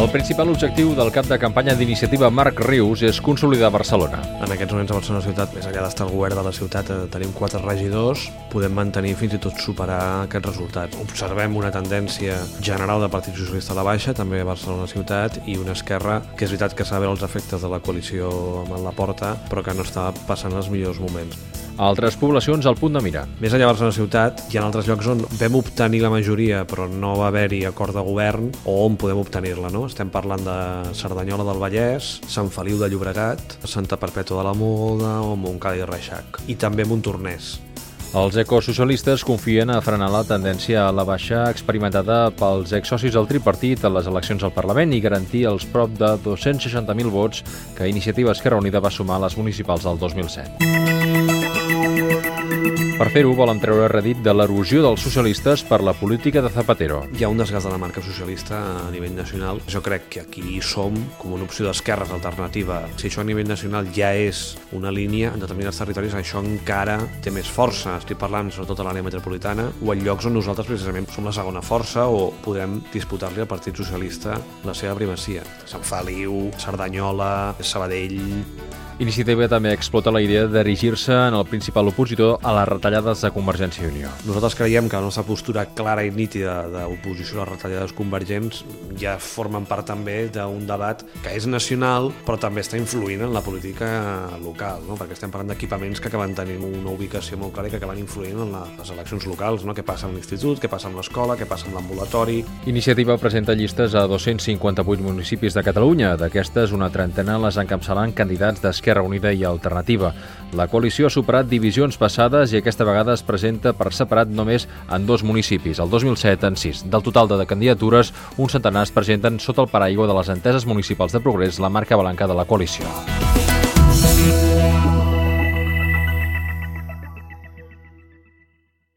El principal objectiu del cap de campanya d'iniciativa Marc Rius és consolidar Barcelona. En aquests moments a Barcelona ciutat, més enllà d'estar el govern de la ciutat, eh, tenim quatre regidors, podem mantenir fins i tot superar aquests resultats. Observem una tendència general del Partit Socialista a la baixa, també a Barcelona ciutat, i una esquerra que és veritat que s'ha de els efectes de la coalició amb la porta, però que no està passant els millors moments. A altres poblacions al punt de mira. Més enllà de Barcelona ciutat, hi ha altres llocs on vam obtenir la majoria però no va haver-hi acord de govern o on podem obtenir-la. No? Estem parlant de Cerdanyola del Vallès, Sant Feliu de Llobregat, Santa Perpètua de la Moda o Montcada i Reixac. I també Montornès. Els ecosocialistes confien a frenar la tendència a la baixa experimentada pels exsocis del tripartit a les eleccions al Parlament i garantir els prop de 260.000 vots que Iniciativa Esquerra Unida va sumar a les municipals del 2007. Per fer-ho, volen treure redit de l'erosió dels socialistes per la política de Zapatero. Hi ha un desgast de la marca socialista a nivell nacional. Jo crec que aquí som com una opció d'esquerres alternativa. Si això a nivell nacional ja és una línia, en determinats territoris això encara té més força. Estic parlant sobretot a l'àrea metropolitana o en llocs on nosaltres precisament som la segona força o podem disputar-li al Partit Socialista la seva primacia. Sant Feliu, Cerdanyola, Sabadell, Iniciativa també explota la idea de dirigir-se en el principal opositor a les retallades de Convergència i Unió. Nosaltres creiem que la nostra postura clara i nítida d'oposició a les retallades convergents ja formen part també d'un debat que és nacional però també està influint en la política local, no? perquè estem parlant d'equipaments que acaben tenint una ubicació molt clara i que acaben influint en les eleccions locals, no? què passa amb l'institut, què passa amb l'escola, què passa amb l'ambulatori... Iniciativa presenta llistes a 258 municipis de Catalunya. D'aquestes, una trentena les encapçalant candidats d'Esquerra Esquerra Unida i Alternativa. La coalició ha superat divisions passades i aquesta vegada es presenta per separat només en dos municipis, el 2007 en sis. Del total de candidatures, un centenar es presenten sota el paraigua de les enteses municipals de progrés, la marca blanca de la coalició.